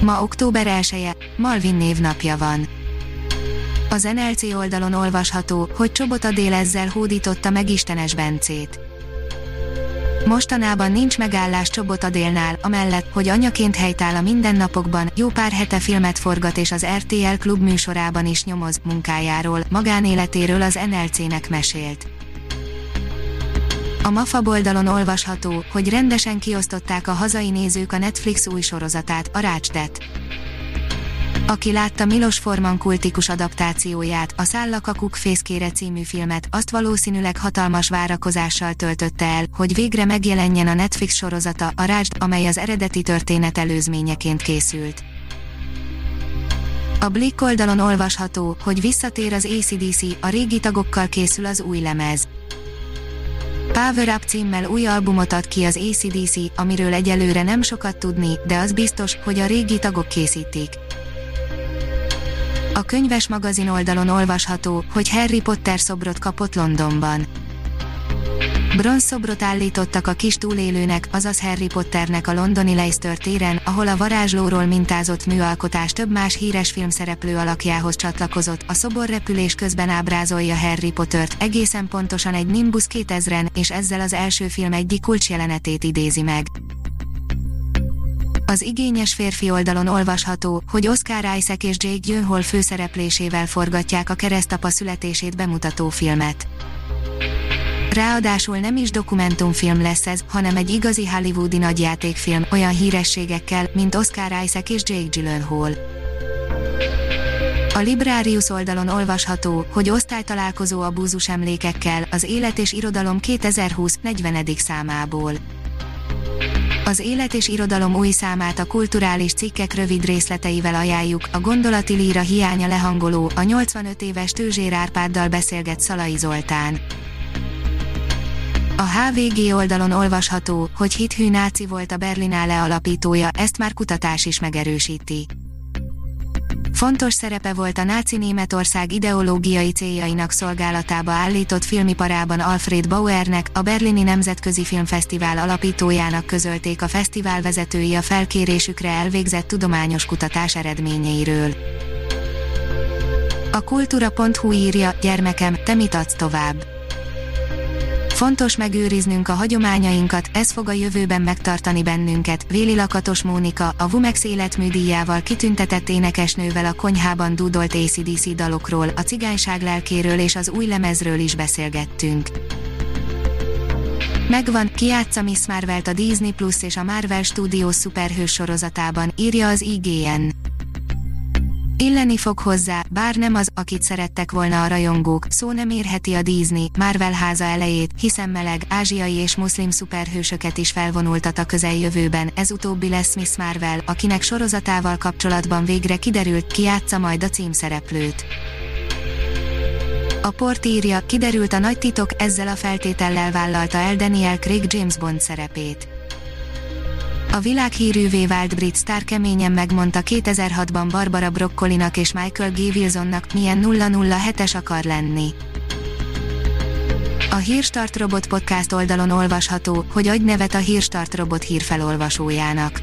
Ma október 1 -e, Malvin névnapja van. Az NLC oldalon olvasható, hogy Csobot Adél ezzel hódította meg Istenes Bencét. Mostanában nincs megállás Csobot Adélnál, amellett, hogy anyaként helytáll a mindennapokban, jó pár hete filmet forgat és az RTL klub műsorában is nyomoz, munkájáról, magánéletéről az NLC-nek mesélt. A MAFA oldalon olvasható, hogy rendesen kiosztották a hazai nézők a Netflix új sorozatát, a Rácsdet. Aki látta Milos Forman kultikus adaptációját, a Szállakakuk fészkére című filmet, azt valószínűleg hatalmas várakozással töltötte el, hogy végre megjelenjen a Netflix sorozata, a Rácsd, amely az eredeti történet előzményeként készült. A Blick oldalon olvasható, hogy visszatér az ACDC, a régi tagokkal készül az új lemez. Power Up címmel új albumot ad ki az ACDC, amiről egyelőre nem sokat tudni, de az biztos, hogy a régi tagok készítik. A könyves magazin oldalon olvasható, hogy Harry Potter szobrot kapott Londonban. Bronzszobrot állítottak a kis túlélőnek, azaz Harry Potternek a londoni Leicester téren, ahol a varázslóról mintázott műalkotás több más híres filmszereplő alakjához csatlakozott. A szobor repülés közben ábrázolja Harry Pottert, egészen pontosan egy Nimbus 2000-en, és ezzel az első film egyik kulcsjelenetét idézi meg. Az igényes férfi oldalon olvasható, hogy Oscar Isaac és Jake Gyllenhaal főszereplésével forgatják a keresztapa születését bemutató filmet. Ráadásul nem is dokumentumfilm lesz ez, hanem egy igazi hollywoodi nagyjátékfilm, olyan hírességekkel, mint Oscar Isaac és Jake Gyllenhaal. A Librarius oldalon olvasható, hogy osztálytalálkozó a búzus emlékekkel, az Élet és Irodalom 2020 40. számából. Az Élet és Irodalom új számát a kulturális cikkek rövid részleteivel ajánljuk, a gondolati líra hiánya lehangoló, a 85 éves Tőzsér Árpáddal beszélget Szalai Zoltán. A HVG oldalon olvasható, hogy hithű náci volt a Berlinale alapítója, ezt már kutatás is megerősíti. Fontos szerepe volt a náci Németország ideológiai céljainak szolgálatába állított filmiparában Alfred Bauernek, a Berlini Nemzetközi Filmfesztivál alapítójának közölték a fesztivál vezetői a felkérésükre elvégzett tudományos kutatás eredményeiről. A kultúra.hu írja, gyermekem, te mit adsz tovább? Fontos megőriznünk a hagyományainkat, ez fog a jövőben megtartani bennünket, Véli Lakatos Mónika, a Vumex életműdíjával kitüntetett énekesnővel a konyhában dúdolt ACDC dalokról, a cigányság lelkéről és az új lemezről is beszélgettünk. Megvan, kiátsza Miss Marvelt a Disney Plus és a Marvel Studios szuperhős sorozatában, írja az IGN. Illeni fog hozzá, bár nem az, akit szerettek volna a rajongók, szó nem érheti a Disney, Marvel háza elejét, hiszen meleg, ázsiai és muszlim szuperhősöket is felvonultat a közeljövőben, ez utóbbi lesz Miss Marvel, akinek sorozatával kapcsolatban végre kiderült, ki játsza majd a címszereplőt. A port írja, kiderült a nagy titok, ezzel a feltétellel vállalta el Daniel Craig James Bond szerepét. A világhírűvé vált brit sztár keményen megmondta 2006-ban Barbara Broccolinak és Michael G. Wilsonnak, milyen 007-es akar lenni. A Hírstart Robot podcast oldalon olvasható, hogy adj nevet a Hírstart Robot hírfelolvasójának.